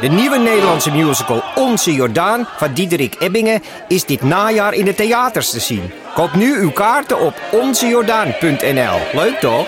De nieuwe Nederlandse musical Onze Jordaan van Diederik Ebbingen is dit najaar in de theaters te zien. Koop nu uw kaarten op onzejordaan.nl. Leuk toch?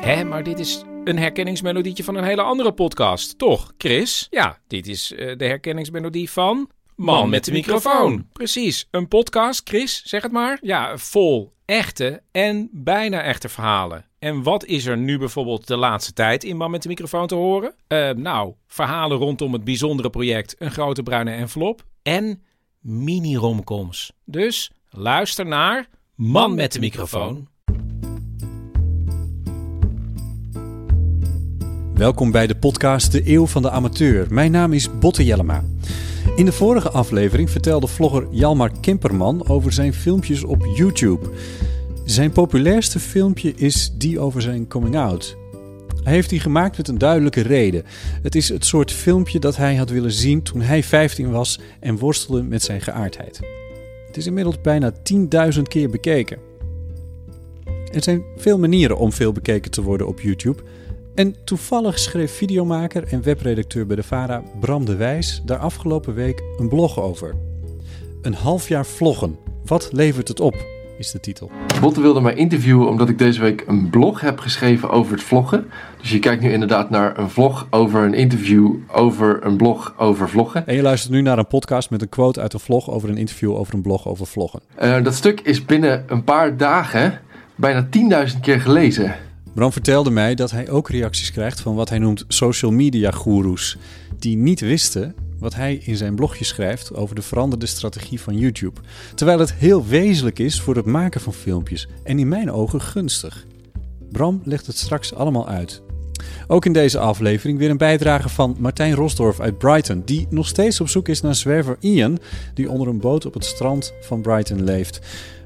Hé, maar dit is een herkenningsmelodietje van een hele andere podcast, toch, Chris? Ja, dit is eh, de herkenningsmelodie van... Man met de microfoon. Precies, een podcast, Chris, zeg het maar. Ja, vol echte en bijna echte verhalen. En wat is er nu bijvoorbeeld de laatste tijd in Man met de microfoon te horen? Eh, nou, verhalen rondom het bijzondere project Een Grote Bruine Envelop en mini-romcoms. Dus luister naar Man met de microfoon. Welkom bij de podcast De Eeuw van de Amateur. Mijn naam is Botte Jellema. In de vorige aflevering vertelde vlogger Jalmar Kimperman over zijn filmpjes op YouTube. Zijn populairste filmpje is die over zijn coming out. Hij heeft die gemaakt met een duidelijke reden. Het is het soort filmpje dat hij had willen zien toen hij 15 was en worstelde met zijn geaardheid. Het is inmiddels bijna 10.000 keer bekeken. Er zijn veel manieren om veel bekeken te worden op YouTube. En toevallig schreef videomaker en webredacteur bij de VARA Bram de Wijs daar afgelopen week een blog over. Een half jaar vloggen. Wat levert het op? Is de titel. Botte wilde mij interviewen omdat ik deze week een blog heb geschreven over het vloggen. Dus je kijkt nu inderdaad naar een vlog over een interview over een blog over vloggen. En je luistert nu naar een podcast met een quote uit een vlog over een interview over een blog over vloggen. Uh, dat stuk is binnen een paar dagen bijna 10.000 keer gelezen. Bram vertelde mij dat hij ook reacties krijgt van wat hij noemt social media goeroes. Die niet wisten wat hij in zijn blogje schrijft over de veranderde strategie van YouTube. Terwijl het heel wezenlijk is voor het maken van filmpjes en in mijn ogen gunstig. Bram legt het straks allemaal uit. Ook in deze aflevering weer een bijdrage van Martijn Rosdorf uit Brighton, die nog steeds op zoek is naar zwerver Ian, die onder een boot op het strand van Brighton leeft.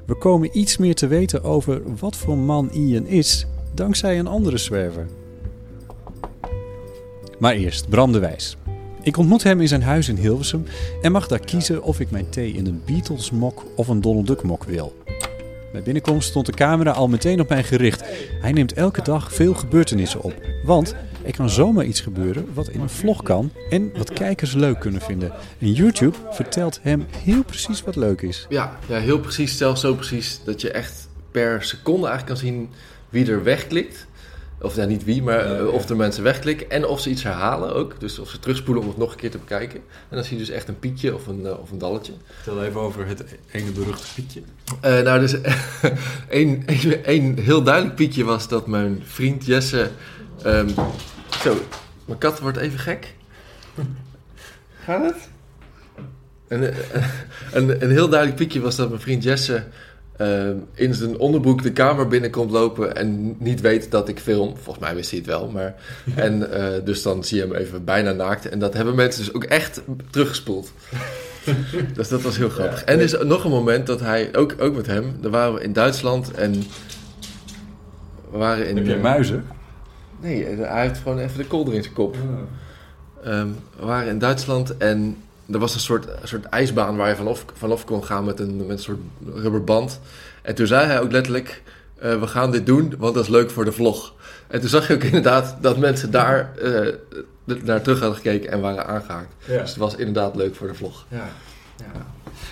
We komen iets meer te weten over wat voor man Ian is, dankzij een andere zwerver. Maar eerst Bram de Wijs. Ik ontmoet hem in zijn huis in Hilversum en mag daar kiezen of ik mijn thee in een Beatles mok of een Donald Duck mok wil. Bij binnenkomst stond de camera al meteen op mij gericht. Hij neemt elke dag veel gebeurtenissen op. Want er kan zomaar iets gebeuren wat in een vlog kan en wat kijkers leuk kunnen vinden. En YouTube vertelt hem heel precies wat leuk is. Ja, ja heel precies. Zelfs zo precies dat je echt per seconde eigenlijk kan zien wie er wegklikt. Of ja, niet wie, maar uh, of de mensen wegklikken. En of ze iets herhalen ook. Dus of ze terugspoelen om het nog een keer te bekijken. En dan zie je dus echt een pietje of een, uh, of een dalletje. Vertel even over het ene beruchte pietje. Uh, nou, dus één, één heel duidelijk pietje was dat mijn vriend Jesse... Um, zo, mijn kat wordt even gek. Gaat het? En, een, een heel duidelijk pietje was dat mijn vriend Jesse... Uh, in zijn onderbroek de kamer binnenkomt lopen en niet weet dat ik film. Volgens mij wist hij het wel, maar... en uh, dus dan zie je hem even bijna naakt. En dat hebben mensen dus ook echt teruggespoeld. dus dat was heel grappig. Ja, en er is nog een moment dat hij, ook, ook met hem, daar waren we in Duitsland en... We waren in... Heb jij muizen? Nee, hij heeft gewoon even de kolder in zijn kop. Ja. Um, we waren in Duitsland en er was een soort, een soort ijsbaan waar je vanaf, vanaf kon gaan met een, met een soort rubberband. En toen zei hij ook letterlijk, uh, we gaan dit doen, want dat is leuk voor de vlog. En toen zag je ook inderdaad dat mensen daar uh, naar terug hadden gekeken en waren aangehaakt. Ja. Dus het was inderdaad leuk voor de vlog. Ja. ja.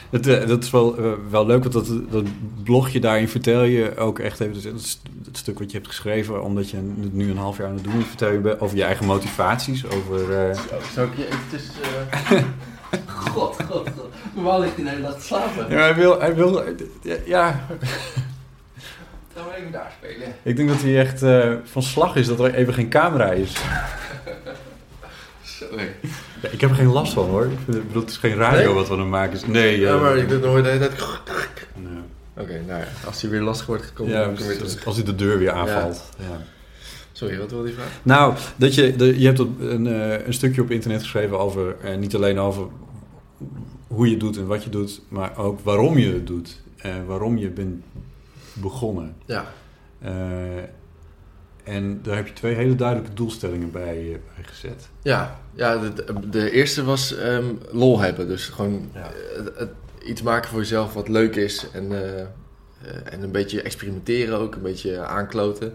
Dat, uh, dat is wel, uh, wel leuk, want dat, dat blogje daarin vertel je ook echt even... Het, het stuk wat je hebt geschreven, omdat je het nu een half jaar aan het doen vertel je over je eigen motivaties, over... Uh... Zou ik je eventjes... God, god, god. Normaal ligt hij de hele dag te slapen. Ja, hij wil... Hij wil ja... We even daar spelen. Ik denk dat hij echt van slag is dat er even geen camera is. Sorry. Ja, ik heb er geen last van hoor. Ik bedoel, het is geen radio nee? wat we aan het maken zijn. Nee, ja, uh, maar ik doe nooit de hele tijd... Oké, okay, nou ja, als hij weer lastig wordt gekomen, ja, dan weer terug. Als hij de deur weer aanvalt. Ja. ja. Sorry, wat wilde je vragen? Nou, dat je, de, je hebt een, uh, een stukje op internet geschreven over, uh, niet alleen over hoe je het doet en wat je doet, maar ook waarom je het doet. En waarom je bent begonnen. Ja. Uh, en daar heb je twee hele duidelijke doelstellingen bij, bij gezet. Ja, ja de, de eerste was um, lol hebben. Dus gewoon ja. het, iets maken voor jezelf wat leuk is. En, uh, en een beetje experimenteren ook, een beetje aankloten.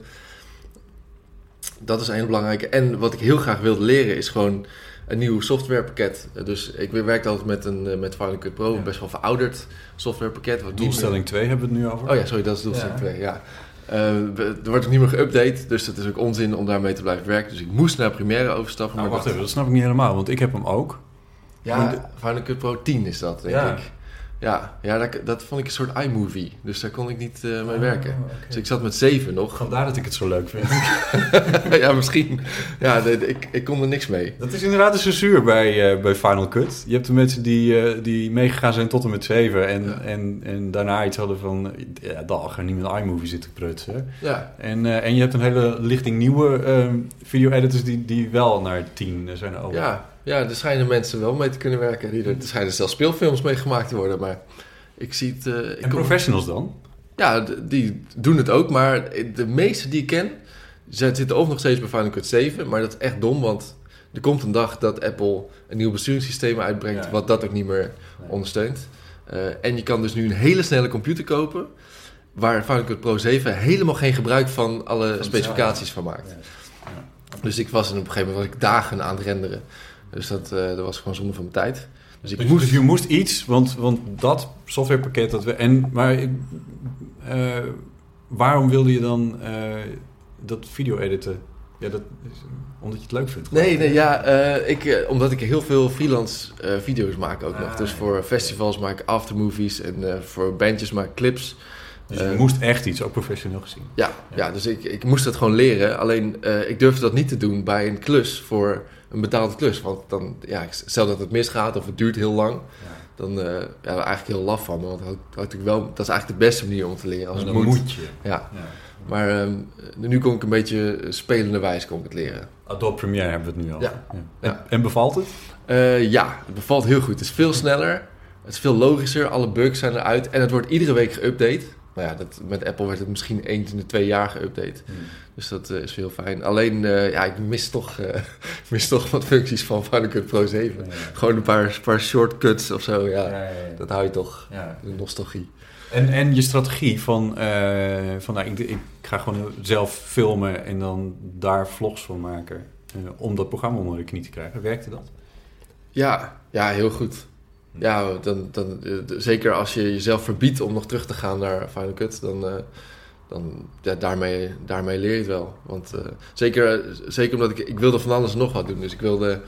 dat is een heel belangrijke. En wat ik heel graag wilde leren is gewoon een nieuw softwarepakket. Eh, Dus ik werkte altijd met, een, eh, met Final Cut Pro, Ja. een best wel verouderd softwarepakket. Wat niet meer- Doelstelling 2 hebben we het nu over. Oh ja, sorry, dat is doelstelling Ja. 2, ja. Eh, er wordt ook niet meer geüpdate, dus het is ook onzin om daarmee te blijven werken. Dus ik moest naar Premiere overstappen. Nou, maar wacht dat- even, dat snap ik niet helemaal, want ik heb hem ook. Ja, Maar Final Cut Pro 10 is dat, denk Ja. ik. Ja, ja dat, dat vond ik een soort iMovie, dus daar kon ik niet eh, Ah, mee werken. Dus ik zat met 7 nog. Vandaar dat ik het zo leuk vind. ja, misschien. Ja, de- de- ik, ik kon er niks mee. Dat is inderdaad de censuur bij, eh, bij Final Cut. Je hebt de mensen die, eh, die meegegaan zijn tot en met 7 en, Ja. en, en daarna iets hadden van, ja, dag, er niet met iMovie zitten prutsen. Ja, En, eh, en je hebt een hele lichting nieuwe ehm, video-editors die, die wel naar 10 zijn over. ja, ja, er schijnen mensen wel mee te kunnen werken. Die er, er schijnen zelfs speelfilms mee gemaakt te worden, maar ik zie het... eh, ik En kom- professionals dan? Ja, die doen het ook, maar de meeste die ik ken, ze zitten of nog steeds bij Final Cut 7, maar dat is echt dom, want er komt een dag dat Apple een nieuw besturingssysteem uitbrengt, Ja. wat dat ook niet meer Nee. ondersteunt. Eh, en je kan dus nu een hele snelle computer kopen, waar Final Cut Pro 7 helemaal geen gebruik van alle Van specificaties van maakt. Ja. Dus ik was en op een gegeven moment was ik dagen aan het renderen. Dus dat, eh, dat was gewoon zonde van mijn tijd. Dus ik Dus, moest... je moest iets, want, want dat softwarepakket dat we. En, maar ik- eh, waarom wilde je dan eh, dat video editen? Ja, dat is omdat je het leuk vindt. Nee, nee, ja, ik, omdat ik heel veel freelance video's maak ook nog. Ah, Dus voor festivals maak ik aftermovies en voor bandjes maak ik clips. Dus je Eh, moest echt iets, ook professioneel gezien. Ja, ja. dus ik, ik moest dat gewoon leren. Alleen eh, ik durfde dat niet te doen bij een klus voor een betaalde klus. Want dan, ja, stel dat het misgaat of het duurt heel lang, dan eh ja, eigenlijk heel laf van. me, Want dat, wel, dat is eigenlijk de beste manier om te leren. Als dan moet. moet je. Ja, Ja. maar ehm, nu kon ik een beetje spelende wijs kon ik het leren. Adobe Premiere hebben we het nu al. Ja. En, Ja. en bevalt het? Ja, het bevalt heel goed. Het is veel sneller. Het is veel logischer. Alle bugs zijn eruit. En het wordt iedere week geüpdate. Nou ja, dat, met Apple werd het misschien eens in de twee jaar geüpdate. Dus dat eh, is heel fijn. Alleen, eh, ja, ik mis toch, eh, mis toch wat functies van Final Cut Pro 7. Gewoon een paar, paar shortcuts of zo. Ja, dat hou je toch. De nostalgie. En, en je strategie van, van nou, ik, ik ga gewoon zelf filmen en dan daar vlogs van maken. om dat programma onder de knie te krijgen. Werkte dat? Ja, ja, heel goed. Ja, dan, dan, eh, zeker als je jezelf verbiedt om nog terug te gaan naar Final Cut, dan, eh, dan ja, daarmee, daarmee leer je het wel. Want eh, zeker, zeker omdat ik, ik wilde van alles nog wat doen. Dus ik wilde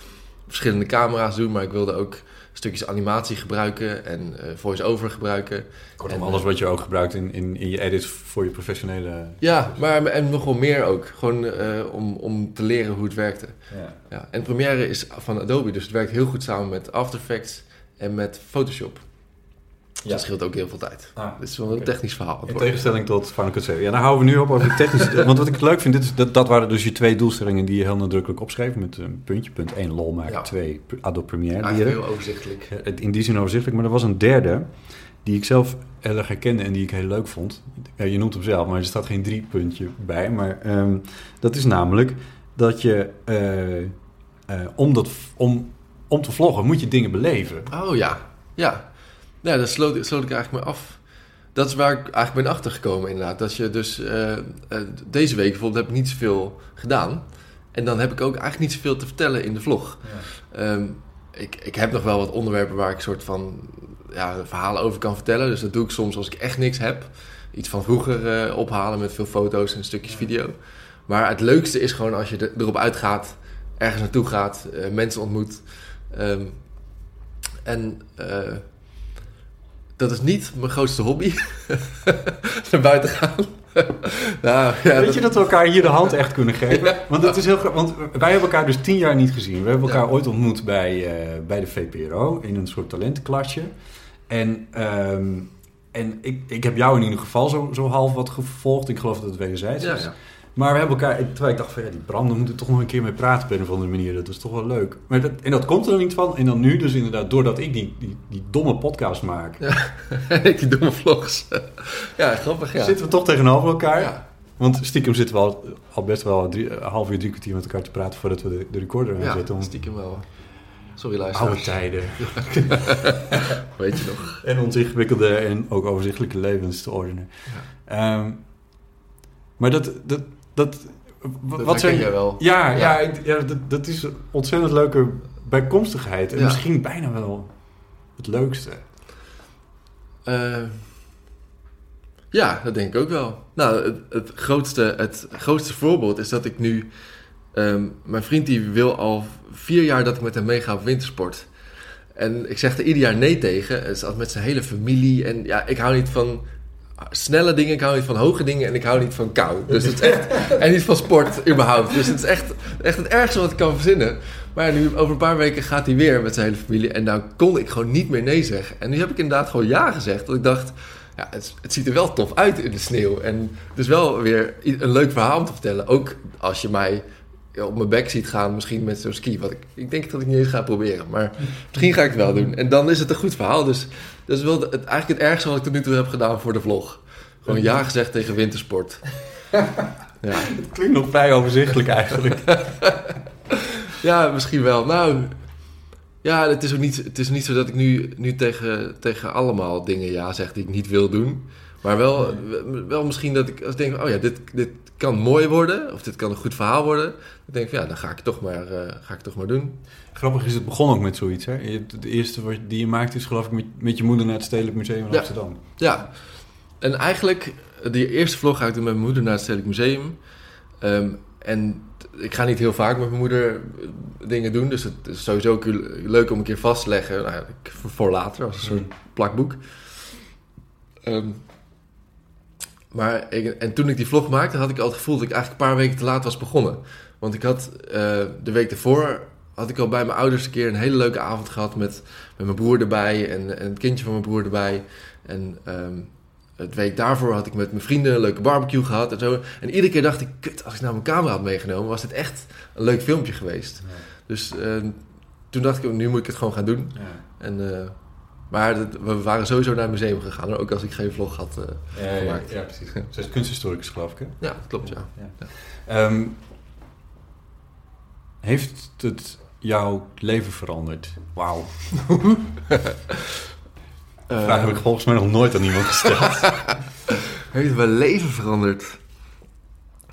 verschillende camera's doen, maar ik wilde ook stukjes animatie gebruiken en eh, voice-over gebruiken. Kortom, En, alles wat je ook gebruikt in, in, in je edits voor je professionele... Ja, maar en nog wel meer ook. Gewoon om, om te leren hoe het werkte. Ja. Ja. En Premiere is van Adobe, dus het werkt heel goed samen met After Effects en met Photoshop. Dus Ja. dat scheelt ook heel veel tijd. Ah, Dit is wel een technisch verhaal. In tegenstelling tot Final Cut 7. Ja, dan houden we nu op over de technische... want wat ik leuk vind, dit is, dat, dat waren dus je twee doelstellingen die je heel nadrukkelijk opschreef. Met een puntje. Punt 1, lol maken. Ja. 2, Adobe Premiere leren. heel overzichtelijk. Ja, het- in die zin overzichtelijk. Maar er was een derde die ik zelf heel erg herkende en die ik heel leuk vond. Ja, je noemt hem zelf, maar er staat geen drie puntje bij. Maar ehm, dat is namelijk dat je eh, eh, om, dat, om, om te vloggen moet je dingen beleven. Oh ja, ja. Ja, daar sloot, sloot ik eigenlijk mee af. Dat is waar ik eigenlijk ben achtergekomen inderdaad. Dat je dus eh, eh, deze week bijvoorbeeld heb ik niet zoveel gedaan. En dan heb ik ook eigenlijk niet zoveel te vertellen in de vlog. Ehm, ik, ik heb nog wel wat onderwerpen waar ik soort van ja, verhalen over kan vertellen. Dus dat doe ik soms als ik echt niks heb. Iets van vroeger eh, ophalen met veel foto's en stukjes video. Maar het leukste is gewoon als je er- erop uitgaat, ergens naartoe gaat, eh, mensen ontmoet. Ehm, en eh, dat is niet mijn grootste hobby. Naar buiten gaan. nou, ja, Weet je dat we elkaar hier de hand echt kunnen geven? Ja. Want het is heel Want wij hebben elkaar dus tien jaar niet gezien. We hebben elkaar Ja. ooit ontmoet bij, eh, bij de VPRO in een soort talentenklasje. En, ehm, en ik, ik heb jou in ieder geval zo, zo half wat gevolgd. Ik geloof dat het wederzijds Ja, is. Ja. Maar we hebben elkaar, terwijl ik dacht van ja, die Bram, daar moet ik toch nog een keer mee praten op een of andere manier. Dat is toch wel leuk. Maar dat, en dat komt er niet van. En dan nu dus inderdaad, doordat ik die, die, die domme podcast maak, ik die domme vlogs. ja, grappig ja. zitten we toch tegenover elkaar. ja. Want stiekem zitten we al, al best wel drie, een half uur, drie kwartier met elkaar te praten voordat we de, de recorder aan Ja, zetten. Om stiekem wel. Sorry oude luisteraars. tijden Weet je nog. en onze ingewikkelde en ook overzichtelijke levens te ordenen. Ehm, maar dat, dat, dat, wat zijn jij wel. Ja, ja. Ja. dat, dat is een ontzettend leuke bijkomstigheid. En Ja. misschien bijna wel het leukste. Eh, ja, dat denk ik ook wel. Nou, het, het, grootste, het grootste voorbeeld is dat ik nu... ehm, mijn vriend die wil al vier jaar dat ik met hem meega op wintersport. En ik zeg er ieder jaar nee tegen. Het is altijd met zijn hele familie. En ja, ik hou niet van snelle dingen, ik hou niet van hoge dingen en ik hou niet van kou. Dus het is echt, en niet van sport überhaupt. Dus het is echt, echt het ergste wat ik kan verzinnen. Maar nu over een paar weken gaat hij weer met zijn hele familie en nou kon ik gewoon niet meer nee zeggen. En nu heb ik inderdaad gewoon ja gezegd, dat ik dacht, ja, het, het ziet er wel tof uit in de sneeuw. En het is wel weer een leuk verhaal om te vertellen. Ook als je mij op mijn bek ziet gaan, misschien met zo'n ski. Wat ik, ik denk dat ik niet eens ga proberen, maar misschien ga ik het wel doen. En dan is het een goed verhaal. Dus dat is wel het, eigenlijk het ergste wat ik tot nu toe heb gedaan voor de vlog. Gewoon ja gezegd tegen wintersport. Ja, Het klinkt nog vrij overzichtelijk eigenlijk. ja misschien wel. Nou, ja, het is ook niet, het is niet zo dat ik nu, nu tegen, tegen allemaal dingen ja zeg die ik niet wil doen. Maar wel, wel misschien dat ik als ik denk, oh ja, dit, dit kan mooi worden. Of dit kan een goed verhaal worden. Dan denk ik, ja, dan ga ik toch maar, eh, ga ik toch maar doen. Grappig is, het begon ook met zoiets. Hè? De eerste wat- die je maakt is geloof ik met, met je moeder naar het Stedelijk Museum in Ja. Amsterdam. Ja, en eigenlijk, die eerste vlog ga ik doen met mijn moeder naar het Stedelijk Museum. Ehm, en ik ga niet heel vaak met mijn moeder eh, dingen doen, dus het is sowieso ook leuk om een keer vast te leggen. Nou, voor, later, als een soort plakboek. Ehm, maar ik, en toen ik die vlog maakte, had ik al het gevoel dat ik eigenlijk een paar weken te laat was begonnen. Want ik had eh, de week ervoor had ik al bij mijn ouders een keer een hele leuke avond gehad met, met mijn broer erbij en, en het kindje van mijn broer erbij. En ehm, het week daarvoor had ik met mijn vrienden een leuke barbecue gehad en zo. En iedere keer dacht ik, kut, als ik nou mijn camera had meegenomen, was dit echt een leuk filmpje geweest. Dus eh, toen dacht ik, nu moet ik het gewoon gaan doen. En, eh, maar dat- we waren sowieso naar het museum gegaan, ook als ik geen vlog had. eh. Ja, ja, Gemaakt. ja, precies. Zij is kunsthistoricus geloof ik hè? ja, dat klopt, ja. Ehm, heeft het jouw leven veranderd? Wauw. Vraag heb ik volgens mij nog nooit aan iemand gesteld. Heeft mijn leven veranderd?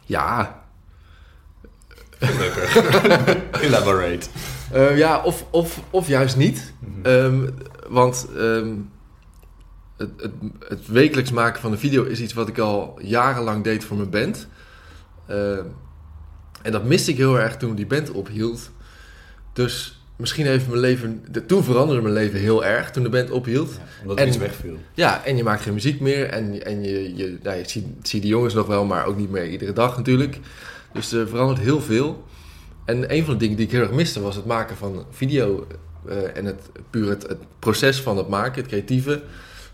Ja. Elaborate. Eh, ja, of, of, of juist niet. Ehm, want ehm, het, het, het wekelijks maken van een video is iets wat ik al jarenlang deed voor mijn band. Ehm, en dat miste ik heel erg toen die band ophield. Dus misschien heeft mijn leven... de- Toen veranderde mijn leven heel erg toen de band ophield. omdat En- iets wegviel. Ja, en je maakt geen muziek meer. En, en je, je, nou, je ziet, ziet die jongens nog wel, maar ook niet meer iedere dag natuurlijk. Dus er verandert heel veel. En een van de dingen die ik heel erg miste was het maken van video. eh, en het puur het, het proces van het maken, het creatieve.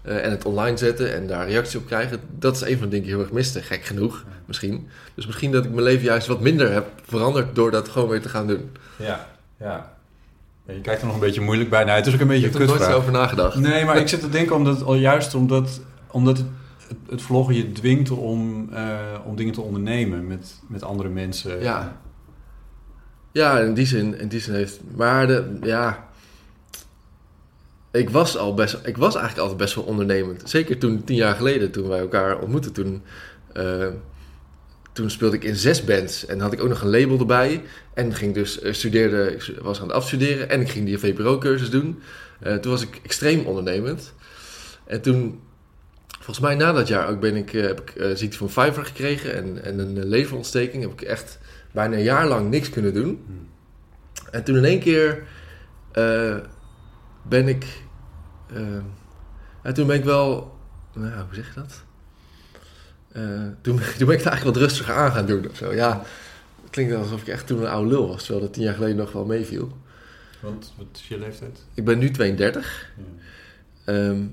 eh, en het online zetten en daar reacties op krijgen. Dat is een van de dingen die ik heel erg miste. Gek genoeg, misschien. Dus misschien dat ik mijn leven juist wat minder heb veranderd door dat gewoon weer te gaan doen. Ja, ja. Ja, Je kijkt er nog een beetje moeilijk bij. Nou, het is ook een beetje Ik heb er nooit over nagedacht. Nee, maar ik zit te denken omdat, al juist omdat, omdat het, het, het vloggen je dwingt om, eh, om dingen te ondernemen met, met andere mensen. Ja. Ja, in die zin, in die zin heeft. Maar de, ja. Ik was al best. Ik was eigenlijk altijd best wel ondernemend. Zeker toen, tien jaar geleden, toen wij elkaar ontmoetten. Toen, eh, toen speelde ik in zes bands. En had ik ook nog een label erbij. En ging dus eh, studeerde, ik was aan het afstuderen. En ik ging die VPRO-cursus doen. Eh, toen was ik extreem ondernemend. En toen, volgens mij na dat jaar ook, ben ik, heb ik ziekte van Pfeiffer gekregen. En, en een leverontsteking. Heb ik echt bijna een jaar lang niks kunnen doen. En toen in één keer eh, ben ik. eh, en toen ben ik wel. Nou, hoe zeg je dat? Eh, toen, toen ben ik het eigenlijk wat rustiger aan gaan doen of zo. Ja, het klinkt alsof ik echt toen een oude lul was, terwijl dat tien jaar geleden nog wel meeviel. Want wat is je leeftijd? Ik ben nu 32. Ja. Ehm,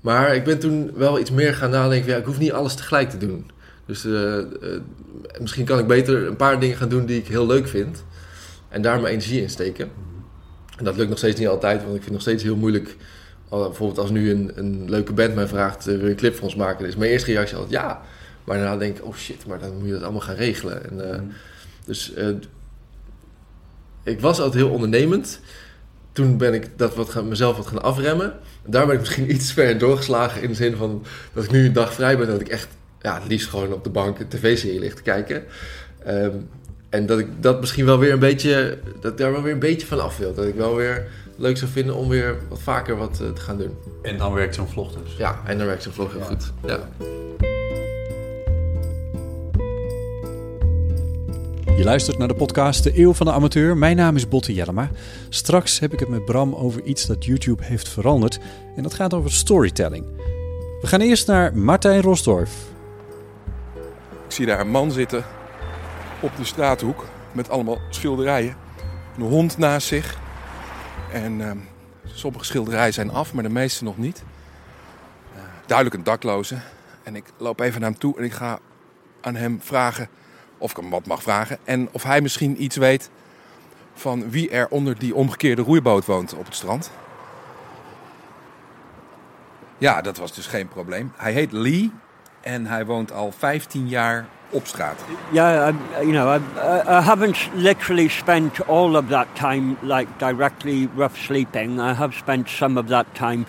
maar ik ben toen wel iets meer gaan nadenken. Ja, ik hoef niet alles tegelijk te doen. Dus eh, eh, misschien kan ik beter een paar dingen gaan doen die ik heel leuk vind. En daar mijn energie in steken. En dat lukt nog steeds niet altijd, want ik vind het nog steeds heel moeilijk. Al, bijvoorbeeld als nu een, een leuke band mij vraagt, eh, wil je een clip voor ons maken? Dan is mijn eerste reactie altijd ja. Maar daarna denk ik, oh shit, maar dan moet je dat allemaal gaan regelen. En, eh, dus eh, ik was altijd heel ondernemend. Toen ben ik dat wat gaan, mezelf wat gaan afremmen. En daar ben ik misschien iets verder doorgeslagen in de zin van dat ik nu een dag vrij ben. Dat ik echt ja, het liefst gewoon op de bank een tv-serie lig te kijken. Ehm, en dat ik dat misschien wel weer een beetje, dat ik daar wel weer een beetje van af wil. Dat ik wel weer leuk zou vinden om weer wat vaker wat eh, te gaan doen. En dan werkt zo'n vlog dus. Ja, en dan werkt zo'n vlog heel goed. Ja. Je luistert naar de podcast De Eeuw van de Amateur. Mijn naam is Botte Jellema. Straks heb ik het met Bram over iets dat YouTube heeft veranderd. En dat gaat over storytelling. We gaan eerst naar Martijn Rosdorf. Zie daar een man zitten op de straathoek met allemaal schilderijen. Een hond naast zich. En ehm, sommige schilderijen zijn af, maar de meeste nog niet. Eh, duidelijk een dakloze. En ik loop even naar hem toe en ik ga aan hem vragen of ik hem wat mag vragen. En of hij misschien iets weet van wie er onder die omgekeerde roeiboot woont op het strand. Ja, dat was dus geen probleem. Hij heet Lee en hij woont al 15 jaar op straat. Yeah, um, you know, I, I haven't literally spent all of that time like directly rough sleeping. I have spent some of that time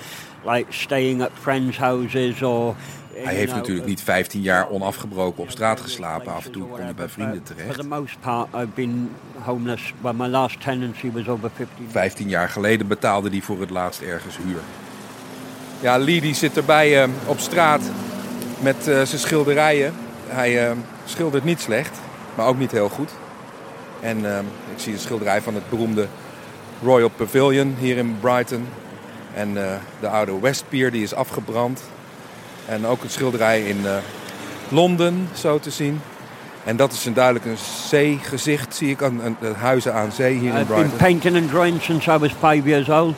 like staying at friends' houses or. Hij heeft natuurlijk niet 15 jaar onafgebroken op straat geslapen. Af en toe kon hij bij vrienden For terecht. the most part, I've been homeless. Well, my last tenancy was over 15. 15 jaar geleden betaalde hij voor het laatst ergens huur. Ja, Lee die zit erbij eh, op straat met eh, zijn schilderijen. Hij eh, schildert niet slecht, maar ook niet heel goed. En eh, ik zie een schilderij van het beroemde Royal Pavilion hier in Brighton. En de oude West Pier die is afgebrand. En ook een schilderij in Londen, zo te zien. En dat is een duidelijk een zeegezicht, zie ik, aan, huizen aan zee hier in I've been Brighton. painting and drawing since I was five years old.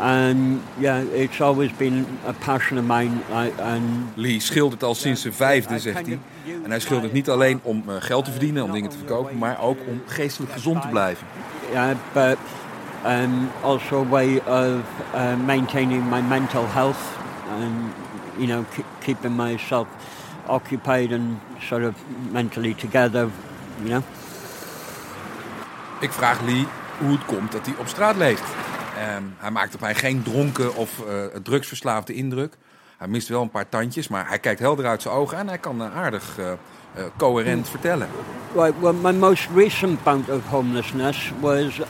And yeah, it's always been a passion of mine. And Lee schildert al sinds zijn vijfde, zegt hij. En hij schildert niet alleen om eh, geld te verdienen, om dingen te verkopen, maar ook om geestelijk gezond te blijven. yeah, but um, also a way of uh, maintaining my mental health and you know keep, keeping myself occupied and sort of mentally together. You know. Ik vraag Lee hoe het komt dat hij op straat leeft. Ehm, hij maakt op mij geen dronken of eh, drugsverslaafde indruk. Hij mist wel een paar tandjes, maar hij kijkt helder uit zijn ogen en hij kan eh, aardig eh, coherent vertellen. Right, well, my most recent bout of homelessness was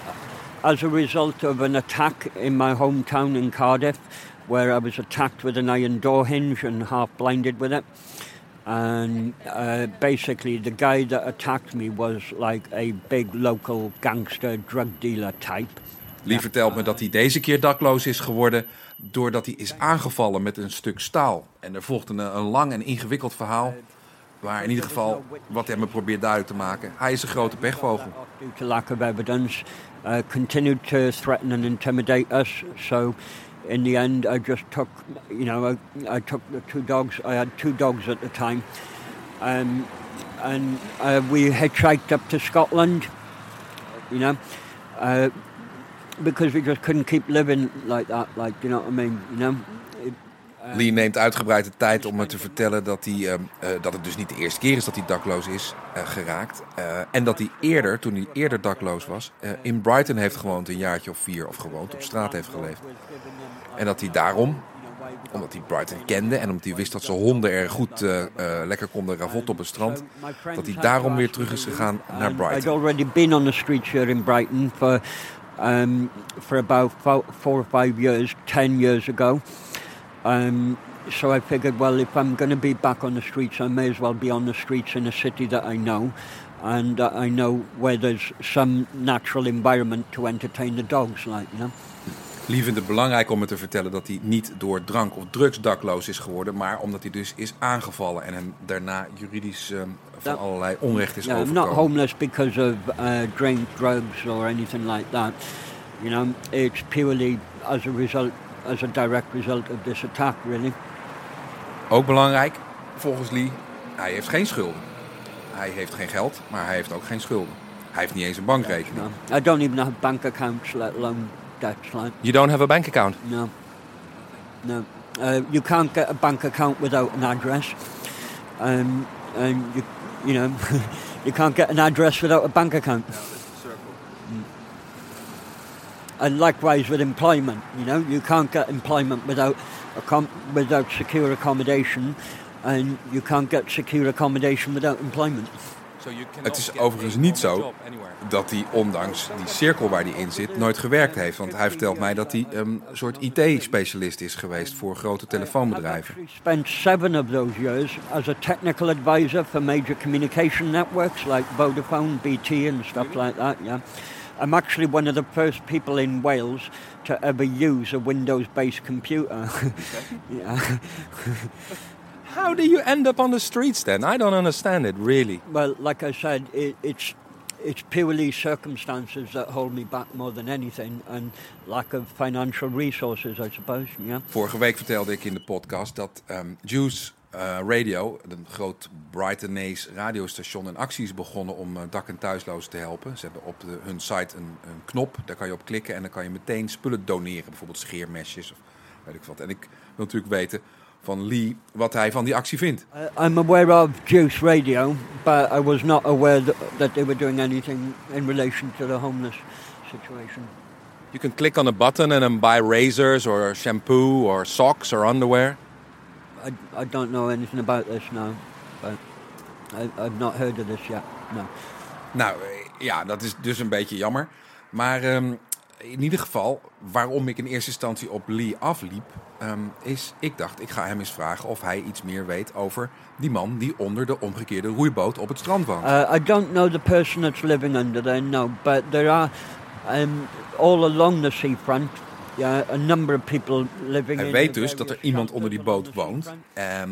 as a result of an attack in my hometown in Cardiff, where I was attacked with an iron door hinge and half blinded with it. And uh, basically, the guy that attacked me was like a big local gangster drug dealer type. Lee vertelt me dat hij deze keer dakloos is geworden doordat hij is aangevallen met een stuk staal. En er volgt een, een lang en ingewikkeld verhaal. Maar in ieder geval, wat hij me probeert duidelijk te maken. Hij is een grote pechvogel. Due to lack of evidence, uh, continued to threaten and intimidate us. So, in the end, I just took, you know, I, I took the two dogs. I had two dogs at the time, um, and uh, we hitchhiked up to Scotland. You know, uh, because we just couldn't keep living like that. Like, you know what I mean? You know. Uh, Lee neemt uitgebreid de tijd om me te vertellen dat, hij, ehm, eh, dat het dus niet de eerste keer is dat hij dakloos is eh, geraakt. Eh, en dat hij eerder, toen hij eerder dakloos was, in Brighton heeft gewoond, een jaartje of vier of gewoond, op straat heeft geleefd. En dat hij daarom, omdat hij Brighton kende en omdat hij wist dat zijn honden er goed lekker konden ravotten op het strand, dat hij daarom weer terug is gegaan naar I'd Brighton. already been on the streets here in Brighton for um, for about four or five years, ten years ago. Um, so I figured, well, if I'm going to be back on the streets, I may as well be on the streets in a city that I know, and that I know where there's some natural environment to entertain the dogs, like you know. Het belangrijk om me te vertellen dat hij niet door drank of drugs dakloos is geworden, maar omdat hij dus is aangevallen en hem daarna juridisch ehm, van allerlei onrecht is Yeah, I'm overkomen. not homeless because of uh, drink, drugs, or anything like that. You know, it's purely as a result, as a direct result of this attack, really. Ook belangrijk, volgens Lee, hij heeft geen schulden. Hij heeft geen geld, maar hij heeft ook geen schulden. Hij heeft niet eens een bankrekening. No. I don't even have bank accounts, let alone debts. Like, You don't have a bank account? no, no. Uh, you can't get a bank account without an address, um, and you, you know, you can't get an address without a bank account. Mm. And likewise with employment, you know, you can't get employment without accom- without secure accommodation, and you can't get secure accommodation without employment. Het is overigens niet zo dat hij, ondanks die cirkel waar hij in zit, nooit gewerkt heeft. Want hij vertelt mij dat hij een soort IT-specialist is geweest voor grote telefoonbedrijven. I've spent seven of those years as a technical advisor for major communication networks like Vodafone, BT, and stuff like that. Yeah, I'm actually one of the first people in Wales to ever use a Windows-based computer. yeah. How do you end up on the streets then? I don't understand it really. Well, like I said, it, it's it's purely circumstances that hold me back more than anything, and lack of financial resources, I suppose. Yeah. Vorige week vertelde ik in de podcast dat ehm, Juice eh, Radio, een groot Brightonese radiostation, een actie is begonnen om eh, dak- en thuislozen te helpen. Ze hebben op de, hun site een, een knop, daar kan je op klikken en dan kan je meteen spullen doneren. Bijvoorbeeld scheermesjes of weet ik wat. En ik wil natuurlijk weten van Lee wat hij van die actie vindt. I- I'm aware of Juice Radio, but I was not aware that, that they were doing anything in relation to the homeless situation. You can click on a button and then buy razors or shampoo or socks or underwear. I, I don't know anything about this now, but I, I've not heard of this yet. No. Nou eh, ja, dat is dus een beetje jammer. Maar ehm, in ieder geval, waarom ik in eerste instantie op Lee afliep, ehm, is ik dacht, ik ga hem eens vragen of hij iets meer weet over die man die onder de omgekeerde roeiboot op het strand woont. Uh, I don't know the person that's living under there, no, but there are um, all along the seafront. Yeah, a number of people living Hij in weet dus dat er iemand onder die boot woont. Ehm,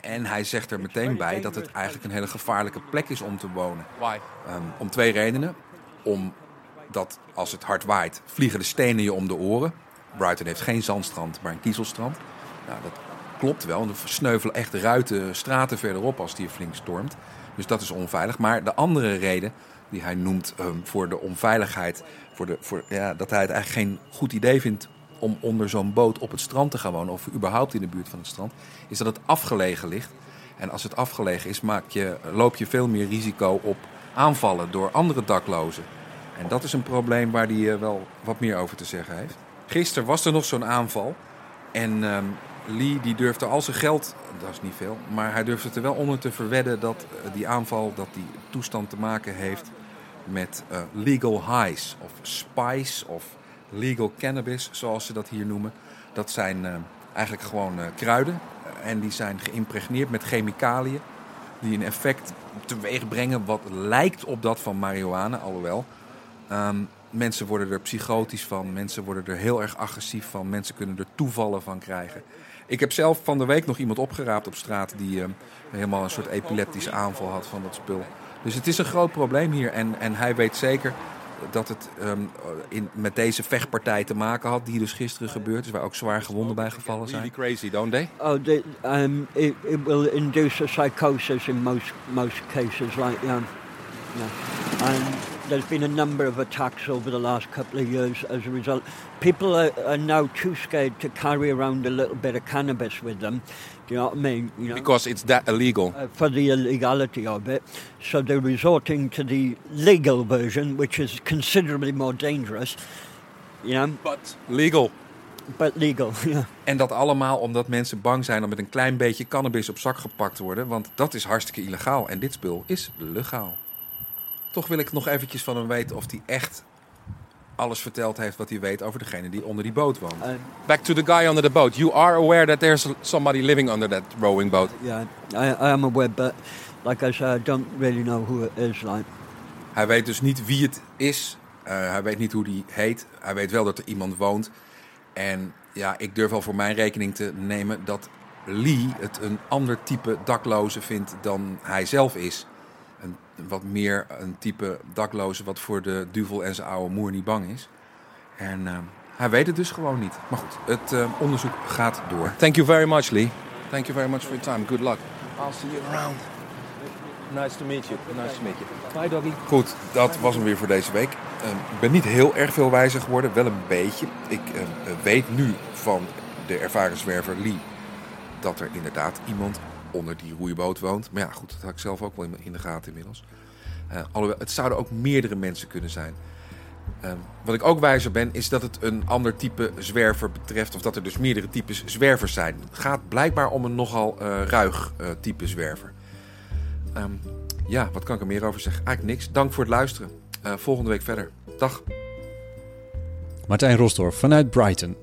en hij zegt er meteen bij dat het eigenlijk een hele gevaarlijke plek is om te wonen. Ehm, om twee redenen. Omdat als het hard waait, vliegen de stenen je om de oren. Brighton heeft geen zandstrand, maar een kiezelstrand. Nou, dat klopt wel. Er sneuvelen echt ruiten, straten verderop als die flink stormt. Dus dat is onveilig. Maar de andere reden die hij noemt ehm, voor de onveiligheid... Voor de, voor, ja, dat hij het eigenlijk geen goed idee vindt om onder zo'n boot op het strand te gaan wonen... of überhaupt in de buurt van het strand... is dat het afgelegen ligt. En als het afgelegen is, maak je, loop je veel meer risico op aanvallen door andere daklozen. En dat is een probleem waar hij eh, wel wat meer over te zeggen heeft. Gisteren was er nog zo'n aanval. En ehm, Lee die durfde al zijn geld, dat is niet veel, maar hij durfde er wel onder te verwedden dat eh, die aanval, dat die toestand te maken heeft met eh, legal highs of spice of legal cannabis, zoals ze dat hier noemen. Dat zijn eigenlijk gewoon kruiden en die zijn geïmpregneerd met chemicaliën die een effect teweeg brengen wat lijkt op dat van marihuana, alhoewel. Ehm, mensen worden er psychotisch van, mensen worden er heel erg agressief van, mensen kunnen er toevallen van krijgen. Ik heb zelf van de week nog iemand opgeraapt op straat die ehm, helemaal een soort epileptische aanval had van dat spul. Dus het is een groot probleem hier en, en hij weet zeker dat het ehm, in, met deze vechtpartij te maken had, die dus gisteren gebeurd is, waar ook zwaar gewonden bij gevallen zijn. Really crazy, don't they? Oh, um, it, it will induce a psychosis in most most cases, like yeah, yeah. And there's been a number of attacks over the last couple of years as a result. People are, are now too scared to carry around a little bit of cannabis with them. Do you know what I mean? You know, Because it's that illegal. uh, for the illegality of it, so they're resorting to the legal version, which is considerably more dangerous. You know, But legal. but legal. Yeah. En dat allemaal omdat mensen bang zijn om met een klein beetje cannabis op zak gepakt te worden. Want dat is hartstikke illegaal. En dit spul is legaal. Toch wil ik nog eventjes van hem weten of hij echt alles verteld heeft wat hij weet over degene die onder die boot woont. Uh, Back to the guy under the boat. You are aware that there's somebody living under that rowing boat. Yeah, I, I am aware, but like I said, I don't really know who it is. Like, Hij weet dus niet wie het is. Eh, hij weet niet hoe die heet. Hij weet wel dat er iemand woont. En ja, ik durf wel voor mijn rekening te nemen dat Lee het een ander type dakloze vindt dan hij zelf is. Wat meer een type dakloze wat voor de duvel en zijn oude moer niet bang is. En eh, hij weet het dus gewoon niet. Maar goed, het eh, onderzoek gaat door. Thank you very much, Lee. Thank you very much for your time. Good luck. I'll see you around. Nice to meet you. Nice to meet you. Bye, doggy. Goed, dat was hem weer voor deze week. Ehm, ik ben niet heel erg veel wijzer geworden, wel een beetje. Ik ehm, weet nu van de ervaren zwerver Lee dat er inderdaad iemand onder die roeiboot woont. Maar ja, goed, dat had ik zelf ook wel in- de gaten inmiddels. Eh, alhoewel, het zouden ook meerdere mensen kunnen zijn. Ehm, wat ik ook wijzer ben, is dat het een ander type zwerver betreft. Of dat er dus meerdere types zwervers zijn. Het gaat blijkbaar om een nogal eh, ruig eh, type zwerver. Ehm, ja, wat kan ik er meer over zeggen? Eigenlijk niks. Dank voor het luisteren. Volgende week verder. Dag. Martijn Rosdorf vanuit Brighton.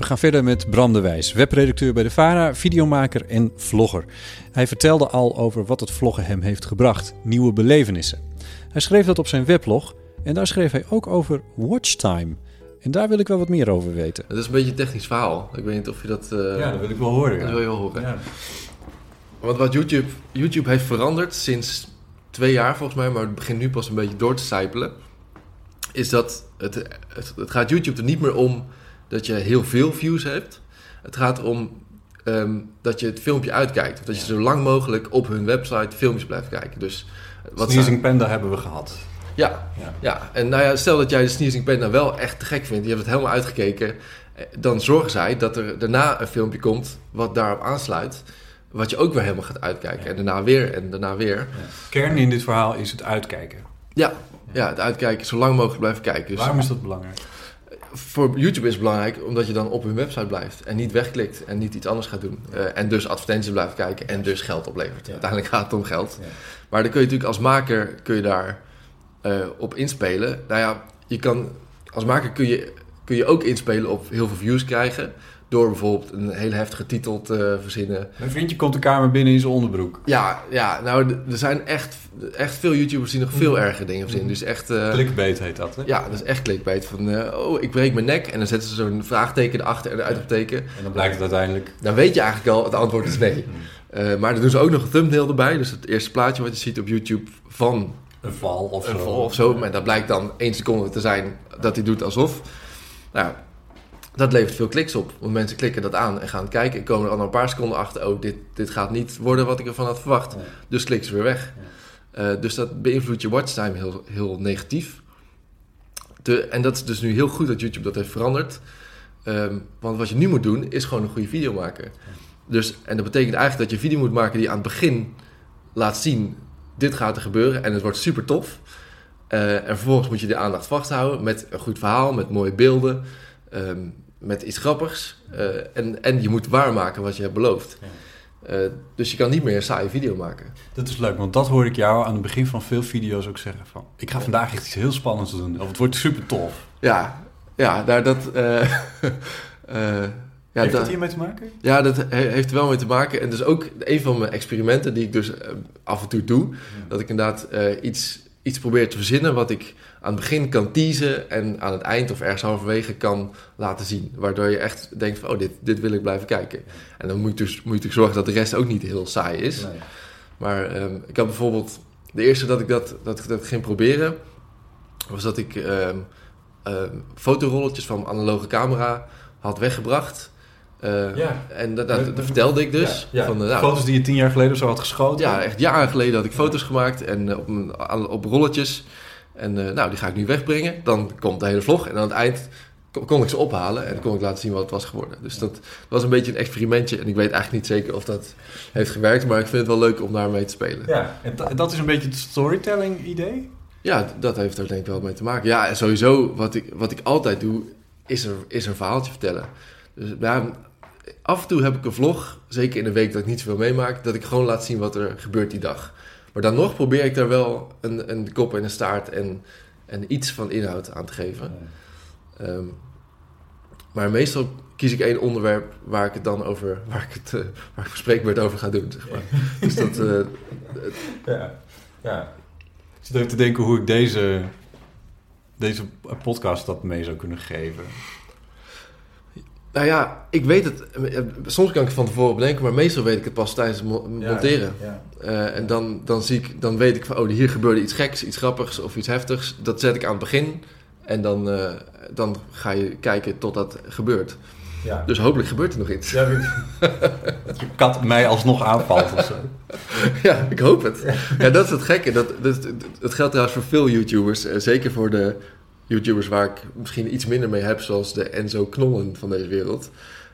We gaan verder met Bram de Wijs, webredacteur bij de VARA, videomaker en vlogger. Hij vertelde al over wat het vloggen hem heeft gebracht, nieuwe belevenissen. Hij schreef dat op zijn weblog en daar schreef hij ook over watchtime. En daar wil ik wel wat meer over weten. Het is een beetje een technisch verhaal. Ik weet niet of je dat... eh, Ja, dat wil ik wel horen. dat wil je wel horen. Ja. Want wat YouTube, YouTube heeft veranderd sinds twee jaar volgens mij, maar het begint nu pas een beetje door te sijpelen, is dat het, het, het gaat YouTube er niet meer om dat je heel veel views hebt. Het gaat om ehm, dat je het filmpje uitkijkt. Of dat je zo lang mogelijk op hun website filmpjes blijft kijken. Dus wat Sneezing Panda hebben we gehad. ja, Ja. ja, en nou ja, stel dat jij de Sneezing Panda wel echt te gek vindt, je hebt het helemaal uitgekeken, eh, dan zorgen zij dat er daarna een filmpje komt wat daarop aansluit, wat je ook weer helemaal gaat uitkijken. En daarna weer en daarna weer. Kern in dit verhaal is het uitkijken. Ja, ja, het uitkijken, zo lang mogelijk blijven kijken. Dus Waarom is dat belangrijk? Voor YouTube is het belangrijk omdat je dan op hun website blijft en niet wegklikt en niet iets anders gaat doen. Eh, en dus advertenties blijft kijken en dus geld oplevert. Ja. Uiteindelijk gaat het om geld. Ja. Maar dan kun je natuurlijk als maker kun je daar eh, op inspelen. Nou ja, je kan, als maker kun je, kun je ook inspelen op heel veel views krijgen. Door bijvoorbeeld een hele heftige titel te verzinnen. Mijn vriendje komt de kamer binnen in zijn onderbroek. Ja, ja nou, er zijn echt, echt veel YouTubers die nog veel erger dingen verzinnen. Dus echt... eh, Clickbait heet dat, hè? ja, dat is echt clickbait. Van, eh, oh, ik breek mijn nek. En dan zetten ze zo'n vraagteken erachter en een uitroepteken. En dan blijkt het uiteindelijk... Dan weet je eigenlijk al, het antwoord is nee. Eh, maar dan doen ze ook nog een thumbnail erbij. Dus het eerste plaatje wat je ziet op YouTube van Een val of een zo. val of zo. Maar dat blijkt dan één seconde te zijn dat hij doet alsof. Nou, dat levert veel kliks op. Want mensen klikken dat aan en gaan kijken. En komen er al na een paar seconden achter. Oh, dit, dit gaat niet worden wat ik ervan had verwacht. Ja. Dus klikken ze weer weg. Eh, dus dat beïnvloedt je watchtime heel, heel negatief. De, en dat is dus nu heel goed dat YouTube dat heeft veranderd. Ehm, want wat je nu moet doen, is gewoon een goede video maken. Dus, en dat betekent eigenlijk dat je een video moet maken die aan het begin laat zien... dit gaat er gebeuren en het wordt super tof. Eh, en vervolgens moet je de aandacht vasthouden met een goed verhaal, met mooie beelden... ehm, met iets grappigs. Eh, en, en je moet waarmaken wat je hebt beloofd. Eh, dus je kan niet meer een saaie video maken. Dat is leuk, want dat hoor ik jou aan het begin van veel video's ook zeggen van... Ik ga vandaag echt iets heel spannends doen. Of het wordt super tof. Ja, ja daar dat... eh, ja, Heeft da- dat hiermee te maken? Ja, dat he- heeft er wel mee te maken. En dus ook een van mijn experimenten die ik dus af en toe doe. Dat ik inderdaad iets, iets probeer te verzinnen wat ik aan het begin kan teasen. En aan het eind of ergens halverwege kan laten zien. Waardoor je echt denkt van, oh, dit, dit wil ik blijven kijken. En dan moet je, dus, moet je natuurlijk zorgen dat de rest ook niet heel saai is. Maar ehm, ik had bijvoorbeeld... De eerste dat ik dat, dat, ik dat ging proberen... was dat ik ehm, fotorolletjes van analoge camera had weggebracht. Ja. En dat, dat, dat vertelde ik dus. Ja, ja. Van, eh, nou, Foto's die je tien jaar geleden zo had geschoten. ja, echt jaren geleden had ik foto's gemaakt en eh, op, op rolletjes. En eh, nou, die ga ik nu wegbrengen. Dan komt de hele vlog en aan het eind kon, ik ze ophalen en kon ik laten zien wat het was geworden. Dus dat was een beetje een experimentje en ik weet eigenlijk niet zeker of dat heeft gewerkt, maar ik vind het wel leuk om daarmee te spelen. Ja, en da- dat is een beetje het storytelling idee. Ja, dat heeft er denk ik wel mee te maken. Ja, en sowieso, wat ik, wat ik altijd doe, is er, is een verhaaltje vertellen. Dus ja, af en toe heb ik een vlog, zeker in de week dat ik niet zoveel meemaak, dat ik gewoon laat zien wat er gebeurt die dag. Maar dan nog probeer ik daar wel een, een kop en een staart en, en iets van inhoud aan te geven. Ehm, maar meestal kies ik één onderwerp waar ik het dan over, waar ik het, eh, waar ik bespreekbaar over ga doen. Zeg maar. Dus dat, eh, Ja, ja. Ik zit even te denken hoe ik deze, deze podcast dat mee zou kunnen geven. Nou ja, ik weet het. Soms kan ik het van tevoren bedenken, maar meestal weet ik het pas tijdens het mo- monteren. Ja. Eh, en dan, dan, zie ik, dan weet ik van, oh, hier gebeurde iets geks, iets grappigs of iets heftigs. Dat zet ik aan het begin. En dan, eh, dan ga je kijken tot dat gebeurt. Ja. Dus hopelijk gebeurt er nog iets. Ja, dat je kat mij alsnog aanvalt of zo. Ja, ik hoop het. Ja, dat is het gekke. Dat, dat, dat geldt trouwens voor veel YouTubers. eh, zeker voor de YouTubers waar ik misschien iets minder mee heb, zoals de Enzo Knollen van deze wereld.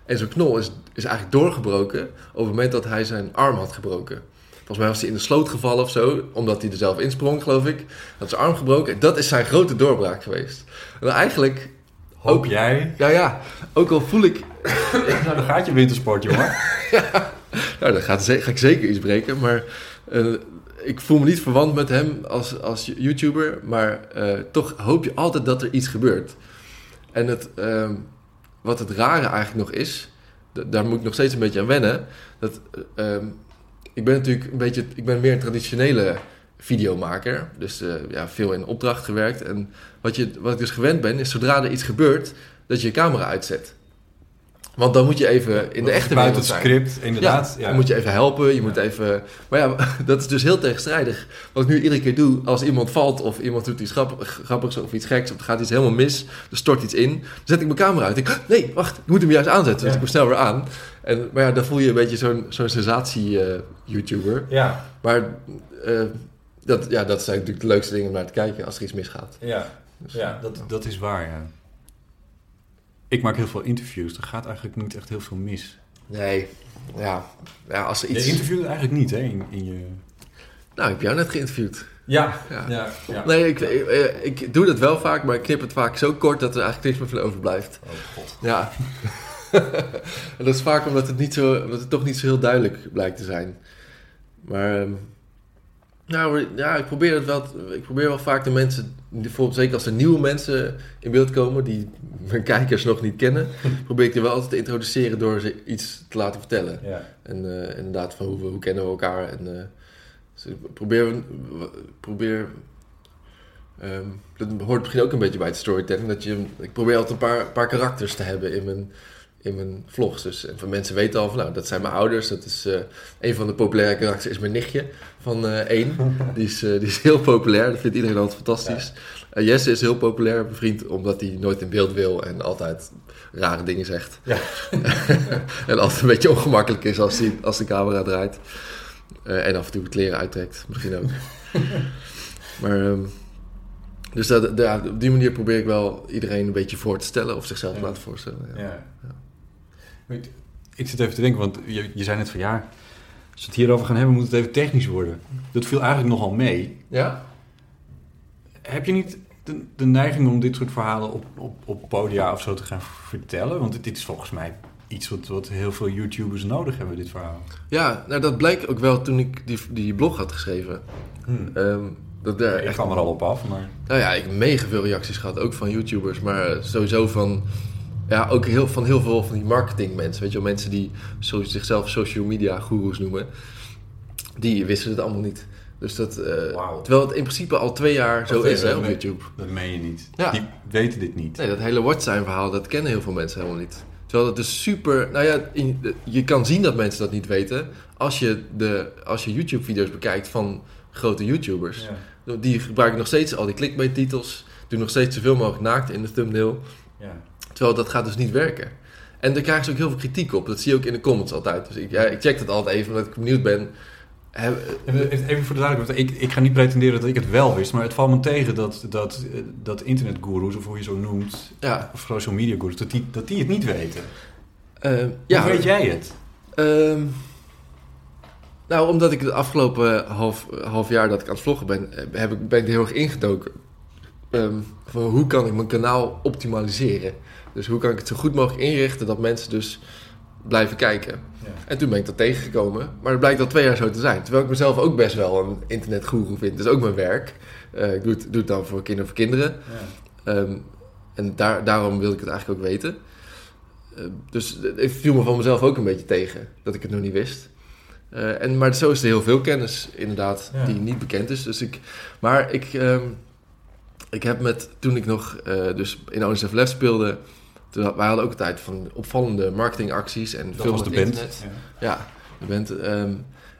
Enzo Knol is, is eigenlijk doorgebroken op het moment dat hij zijn arm had gebroken. Volgens mij was hij in de sloot gevallen of zo, omdat hij er zelf insprong, geloof ik. Had zijn arm gebroken. En dat is zijn grote doorbraak geweest. En eigenlijk, Hoop jij? ja ja, ook al voel ik Nou, dan gaat je wintersport, jongen. Nou, dan gaat, ga ik zeker iets breken. Maar eh, ik voel me niet verwant met hem als, als YouTuber, maar eh, toch hoop je altijd dat er iets gebeurt. En het, ehm, wat het rare eigenlijk nog is, daar moet ik nog steeds een beetje aan wennen. Dat, eh, ehm, ik ben natuurlijk een beetje, ik ben meer een traditionele videomaker. Dus eh, ja, veel in opdracht gewerkt. En wat, je, wat ik dus gewend ben, is zodra er iets gebeurt, dat je je camera uitzet. Want dan moet je even in de echte Buiten wereld het zijn. script, inderdaad. Ja, dan moet je even helpen. Je moet even... Maar ja, dat is dus heel tegenstrijdig. Wat ik nu iedere keer doe, als iemand valt of iemand doet iets grapp- grappigs of iets geks of er gaat iets helemaal mis, er stort iets in, dan zet ik mijn camera uit. Ik denk, nee, wacht, ik moet hem juist aanzetten. Dus ik hem snel weer aan. En, maar ja, dan voel je een beetje zo'n zo'n sensatie-YouTuber. Ja, maar eh, dat, ja, dat zijn natuurlijk de leukste dingen om naar te kijken als er iets misgaat. ja, Dus, ja dat, dat is waar, ja. Ik maak heel veel interviews. Er gaat eigenlijk niet echt heel veel mis. Nee, ja, ja als er Je iets... interviewt eigenlijk niet, hè, in, in je... Nou, ik heb jou net geïnterviewd. Ja, Ja. ja, ja. Nee, ik, ik, ik doe dat wel vaak, maar ik knip het vaak zo kort dat er eigenlijk niks meer van overblijft. Oh god. Ja. en dat is vaak omdat het, niet zo, omdat het toch niet zo heel duidelijk blijkt te zijn. Maar ehm, nou, ja, ik probeer het wel. Ik probeer wel vaak de mensen, bijvoorbeeld zeker als er nieuwe mensen in beeld komen die mijn kijkers nog niet kennen, probeer ik die wel altijd te introduceren door ze iets te laten vertellen. Ja. En eh, inderdaad, van hoe, hoe kennen we elkaar. En, eh, dus ik probeer, probeer ehm, dat hoort misschien ook een beetje bij het storytelling. Dat je, ik probeer altijd een paar, paar karakters te hebben in mijn, in mijn vlogs. Dus en van mensen weten al van, nou, dat zijn mijn ouders. Dat is, eh, een van de populaire karakters is mijn nichtje van eh, één. Die is, eh, die is heel populair, dat vindt iedereen altijd fantastisch. Eh, Jesse is heel populair, bevriend, omdat hij nooit in beeld wil en altijd rare dingen zegt. Ja. en altijd een beetje ongemakkelijk is als, hij, als de camera draait. Eh, en af en toe kleren uittrekt, misschien ook. maar, ehm, dus dat, ja, op die manier probeer ik wel iedereen een beetje voor te stellen of zichzelf te Ja. laten voorstellen. Ja. Ja. Weet- Ik zit even te denken, want je, je zei net van ja, als we het hierover gaan hebben, moet het even technisch worden. Dat viel eigenlijk nogal mee. ja? Heb je niet de, de neiging om dit soort verhalen op, op, op podia of zo te gaan vertellen? Want dit, is volgens mij iets wat, wat heel veel YouTubers nodig hebben, dit verhaal. Ja, nou dat bleek ook wel toen ik die, die blog had geschreven. Ehm, dat daar ik echt, kwam er al op af, maar... nou ja, ik heb mega veel reacties gehad, ook van YouTubers, maar eh, sowieso van, ja, ook heel, van heel veel van die marketingmensen. Weet je wel, mensen die zo, zichzelf social media gurus noemen, die wisten het allemaal niet. Dus dat, eh, Wauw. terwijl het in principe al twee jaar zo is hè, op. YouTube. Dat meen je niet. Ja. Die weten dit niet. Nee, dat hele watchtime verhaal, dat kennen heel veel mensen helemaal niet. Terwijl het dus super... Nou ja, in- je kan zien dat mensen dat niet weten... als je, de, als je YouTube-video's bekijkt van grote YouTubers. Ja. Die gebruiken nog steeds al die clickbait-titels... doen nog steeds zoveel mogelijk naakt in de thumbnail. Ja. Terwijl dat gaat dus niet werken. En daar krijgen ze ook heel veel kritiek op. Dat zie je ook in de comments altijd. Dus ik, ja, ik check dat altijd even, omdat ik benieuwd ben... Heb- Even voor de duidelijkheid, ik, ik ga niet pretenderen dat ik het wel wist, maar het valt me tegen dat, dat, eh, dat internetgoeroes, of hoe je zo noemt, ja, of social media goeroes, dat die, dat die het niet weten. eh, ja, Hoe weet jij het? Ehm, nou, omdat ik de afgelopen half, half jaar dat ik aan het vloggen ben, eh, heb ik, ben ik er heel erg ingedoken. Ehm, van hoe kan ik mijn kanaal optimaliseren? Dus hoe kan ik het zo goed mogelijk inrichten dat mensen dus blijven kijken? Ja. En toen ben ik dat tegengekomen. Maar het blijkt al twee jaar zo te zijn. Terwijl ik mezelf ook best wel een internetgoeroe vind. Dat is ook mijn werk. Eh, ik doe het, doe het dan voor kinderen voor kinderen. Ehm, en daar, daarom wilde ik het eigenlijk ook weten. Eh, dus het viel me van mezelf ook een beetje tegen dat ik het nog niet wist. Eh, en, maar zo is er heel veel kennis inderdaad Ja. die niet bekend is. Dus ik, maar ik, ehm, ik heb met, toen ik nog eh, dus in ONSF Les speelde, toen, had- wij hadden ook tijd van opvallende marketingacties en Dat met de band. internet. Ja, de band. ehm,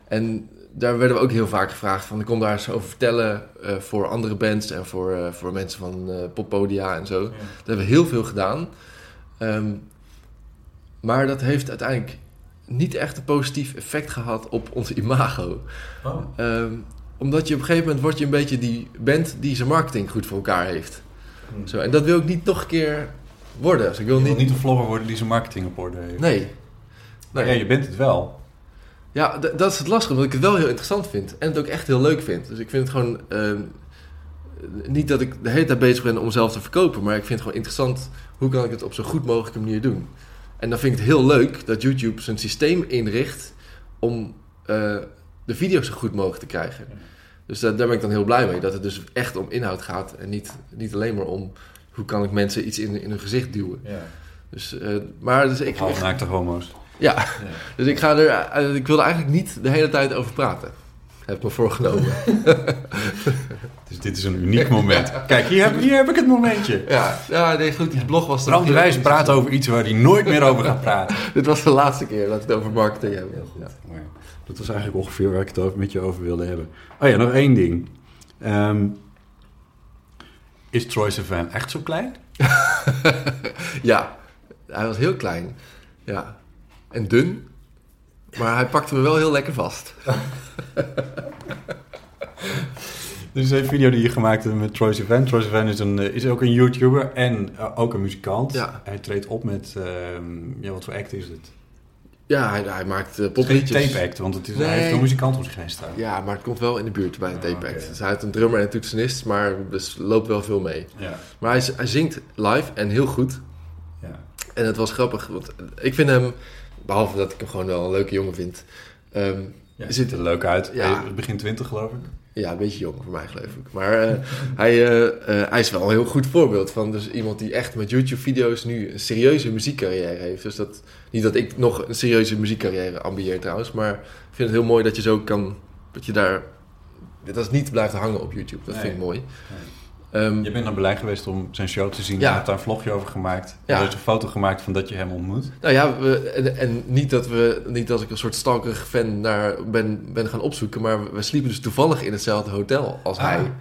en daar werden we ook heel vaak gevraagd van, ik kon daar eens over vertellen eh, voor andere bands en voor, eh, voor mensen van eh poppodia en zo. Dat hebben we heel veel gedaan. Ehm, maar dat heeft uiteindelijk niet echt een positief effect gehad op ons imago. Oh. Ehm, omdat je op een gegeven moment word je een beetje die band die zijn marketing goed voor elkaar heeft. Hmm. Zo, en dat wil ik niet nog een keer worden. Dus ik wil Je niet... niet een vlogger worden die zijn marketing op orde heeft. Nee. Maar ja, je bent het wel. Ja, dat is het lastige, omdat ik het wel heel interessant vind. En het ook echt heel leuk vind. Dus ik vind het gewoon... ehm, niet dat ik de hele tijd bezig ben om mezelf te verkopen... maar ik vind het gewoon interessant... hoe kan ik het op zo goed mogelijke manier doen. En dan vind ik het heel leuk dat YouTube zijn systeem inricht... om eh, de video's zo goed mogelijk te krijgen. Dus daar, daar ben ik dan heel blij mee. Dat het dus echt om inhoud gaat en niet, niet alleen maar om hoe kan ik mensen iets in, in hun gezicht duwen. Ja. Dus, eh, maar dus ik, Halfnaakte homo's. ja, dus ik, ga er, eh, ik wil er eigenlijk niet de hele tijd over praten. Heb ik me voorgenomen. Dus dit is een uniek moment. Kijk, hier heb, hier heb ik het momentje. ja, ja, nee, goed, die blog was... Bram de Wijs praat over iets waar hij nooit meer over gaat praten. Dit was de laatste keer dat ik het over marketing heb. Ja. Dat was eigenlijk ongeveer waar ik het over, met je over wilde hebben. Oh ja, nog één ding. Ehm, is Troy Sivan echt zo klein? ja, hij was heel klein. Ja. En dun. Maar hij pakte me wel heel lekker vast. Dit is een video die je gemaakt hebt met Troy Sivan. Troy Sivan is, een, eh, is ook een YouTuber en eh, ook een muzikant. Ja. Hij treedt op met... ehm, ja, wat voor act is het? Ja, hij, hij maakt uh, Het geen popliedjes. tape act, want het is, Nee. hij heeft een muzikant op zich heen staan. Ja, maar het komt wel in de buurt bij een tape Ah, act. oké. Dus hij heeft een drummer en een toetsenist, maar dus loopt wel veel mee. Ja. Maar hij, hij zingt live en heel goed. ja. En het was grappig, want ik vind hem, behalve dat ik hem gewoon wel een leuke jongen vind, Ja, Ziet er leuk uit. Ja. Begin 20 geloof ik. Ja, een beetje jong voor mij geloof ik. Maar eh, hij, eh, eh, hij is wel een heel goed voorbeeld van dus iemand die echt met YouTube-video's nu een serieuze muziekcarrière heeft. Dus dat, niet dat ik nog een serieuze muziekcarrière ambieer trouwens, maar ik vind het heel mooi dat je zo kan, dat je daar, dat het niet blijft hangen op YouTube. Dat Nee. vind ik mooi. Ehm, Je bent naar Berlijn geweest om zijn show te zien. Ja. Je hebt daar een vlogje over gemaakt. Ja. Er is een foto gemaakt van dat je hem ontmoet. Nou ja, we, en, en niet, dat we, niet dat ik een soort stalkerig fan naar ben, ben gaan opzoeken, maar we, sliepen dus toevallig in hetzelfde hotel als Ah. hij.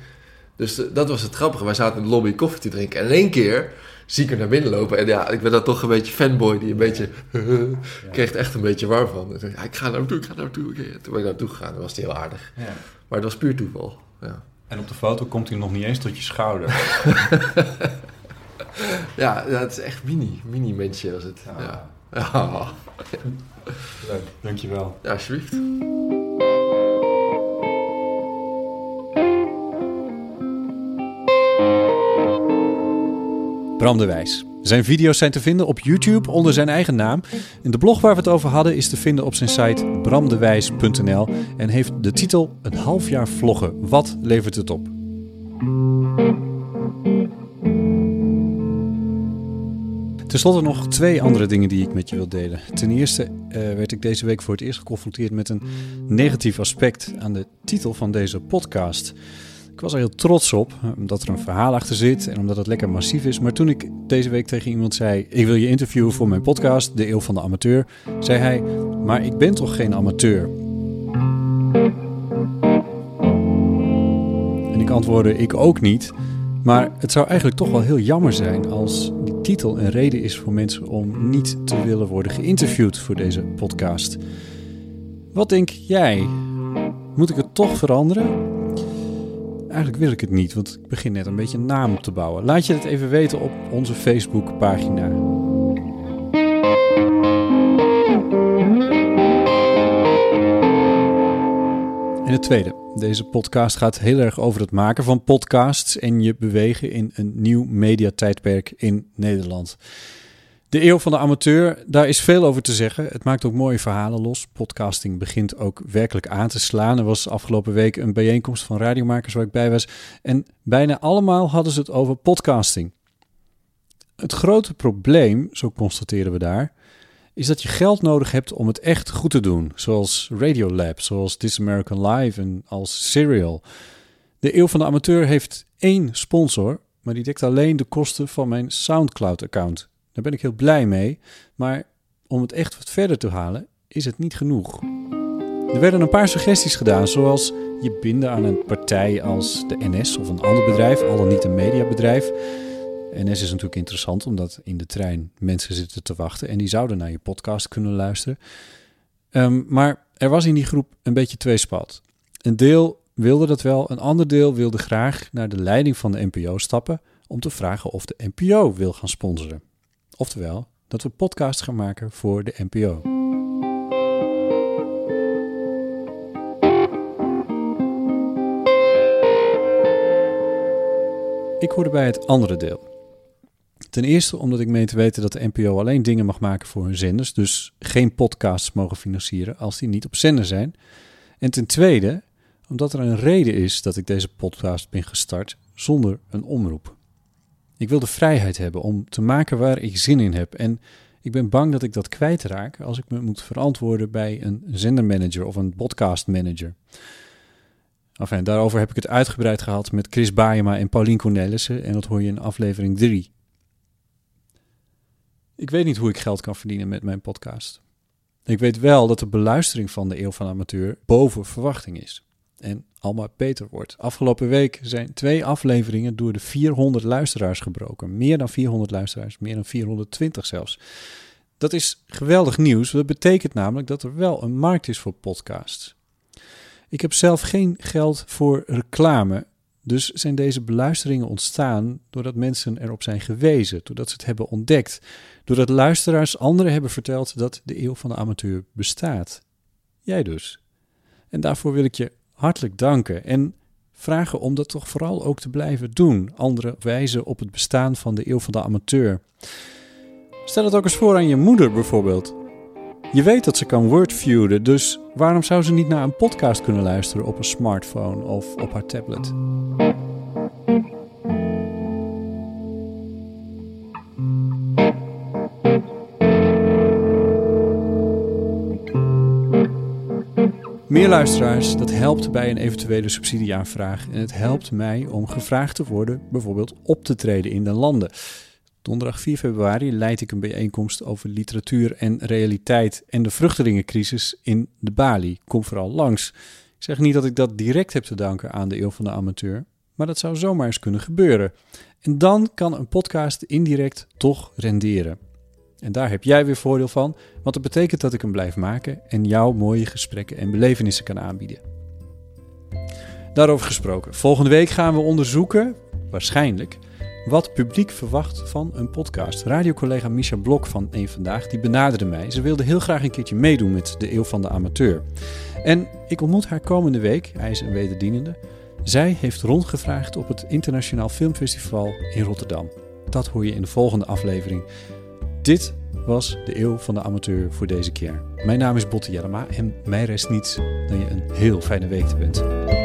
Dus eh, dat was het grappige. Wij zaten in de lobby koffie te drinken en in één keer zie ik er naar binnen lopen. En ja, ik ben dan toch een beetje fanboy die een beetje... ik kreeg echt een beetje warm van. Ik, dacht, ja, ik ga naar hem toe, ik ga naar hem toe. Oké, Toen ben ik naartoe gegaan en was hij heel aardig. Ja. Maar het was puur toeval. Ja, En op de foto komt hij nog niet eens tot je schouder. ja, het is echt mini, mini mensje was het. Ah. Ja. Ja. Leuk, dankjewel. ja, alsjeblieft. Bram de Wijs. Zijn video's zijn te vinden op YouTube onder zijn eigen naam. En de blog waar we het over hadden is te vinden op zijn site bramdewijs.nl en heeft de titel Een half jaar vloggen. Wat levert het op? Ten slotte nog twee andere dingen die ik met je wil delen. Ten eerste eh, werd ik deze week voor het eerst geconfronteerd met een negatief aspect aan de titel van deze podcast. Ik was er heel trots op, eh, omdat er een verhaal achter zit en omdat het lekker massief is. Maar toen ik deze week tegen iemand zei: Ik wil je interviewen voor mijn podcast, De Eeuw van de Amateur, zei hij: Maar ik ben toch geen amateur? En ik antwoordde: Ik ook niet. Maar het zou eigenlijk toch wel heel jammer zijn als die titel een reden is voor mensen om niet te willen worden geïnterviewd voor deze podcast. Wat denk jij? Moet ik het toch veranderen? Eigenlijk wil ik het niet, want ik begin net een beetje een naam te bouwen. Laat je het even weten op onze Facebookpagina. En het tweede. Deze podcast gaat heel erg over het maken van podcasts en je bewegen in een nieuw mediatijdperk in Nederland. De eeuw van de amateur, daar is veel over te zeggen. Het maakt ook mooie verhalen los. Podcasting begint ook werkelijk aan te slaan. Er was afgelopen week een bijeenkomst van radiomakers waar ik bij was. En bijna allemaal hadden ze het over podcasting. Het grote probleem, zo constateren we daar, is dat je geld nodig hebt om het echt goed te doen. Zoals Radiolab, zoals This American Live en als Serial. De eeuw van de amateur heeft één sponsor, maar die dekt alleen de kosten van mijn SoundCloud-account. Daar ben ik heel blij mee, maar om het echt wat verder te halen is het niet genoeg. Er werden een paar suggesties gedaan, zoals je binden aan een partij als de NS of een ander bedrijf, al dan niet een mediabedrijf. NS is natuurlijk interessant, omdat in de trein mensen zitten te wachten en die zouden naar je podcast kunnen luisteren. Ehm, maar er was in die groep een beetje tweespalt. Een deel wilde dat wel, een ander deel wilde graag naar de leiding van de NPO stappen om te vragen of de NPO wil gaan sponsoren. Oftewel, dat we podcast gaan maken voor de NPO. Ik hoorde bij het andere deel. Ten eerste omdat ik meen te weten dat de NPO alleen dingen mag maken voor hun zenders, dus geen podcasts mogen financieren als die niet op zender zijn. En ten tweede Omdat er een reden is dat ik deze podcast ben gestart zonder een omroep. Ik wil de vrijheid hebben om te maken waar ik zin in heb. En ik ben bang dat ik dat kwijtraak als ik me moet verantwoorden bij een zendermanager of een podcastmanager. Enfin, daarover heb ik het uitgebreid gehad met Chris Baayema en Paulien Cornelissen en dat hoor je in aflevering 3. Ik weet niet hoe ik geld kan verdienen met mijn podcast. Ik weet wel dat de beluistering van de Eeuw van Amateur boven verwachting is. En allemaal beter wordt. Afgelopen week zijn twee afleveringen door de 400 luisteraars gebroken. Meer dan 400 luisteraars, meer dan 420 zelfs. Dat is geweldig nieuws. Dat betekent namelijk dat er wel een markt is voor podcasts. Ik heb zelf geen geld voor reclame. Dus zijn deze beluisteringen ontstaan doordat mensen erop zijn gewezen, doordat ze het hebben ontdekt, doordat luisteraars anderen hebben verteld dat de eeuw van de amateur bestaat. Jij dus. En daarvoor wil ik je hartelijk danken en vragen om dat toch vooral ook te blijven doen. Anderen wijzen op het bestaan van de eeuw van de amateur. Stel het ook eens voor aan je moeder bijvoorbeeld. Je weet dat ze kan wordviewen, dus waarom zou ze niet naar een podcast kunnen luisteren op een smartphone of op haar tablet? Meer luisteraars, dat helpt bij een eventuele subsidieaanvraag. En het helpt mij om gevraagd te worden, bijvoorbeeld op te treden in de landen. Donderdag 4 februari leid ik een bijeenkomst over literatuur en realiteit en de vruchtelingencrisis in de Bali. Kom vooral langs. Ik zeg niet dat ik dat direct heb te danken aan de eeuw van de amateur, maar dat zou zomaar eens kunnen gebeuren. En dan kan een podcast indirect toch renderen. En daar heb jij weer voordeel van, want dat betekent dat ik hem blijf maken en jou mooie gesprekken en belevenissen kan aanbieden. Daarover gesproken. Volgende week gaan we onderzoeken, waarschijnlijk, wat publiek verwacht van een podcast. Radiocollega Misha Blok van Eén Vandaag, die benaderde mij. Ze wilde heel graag een keertje meedoen met de Eeuw van de Amateur. En ik ontmoet haar komende week, hij is een wederdienende. Zij heeft rondgevraagd op het Internationaal Filmfestival in Rotterdam. Dat hoor je in de volgende aflevering. Dit was de Eeuw van de Amateur voor deze keer. Mijn naam is Botte Jellema en mij rest niets dan je een heel fijne week te wensen.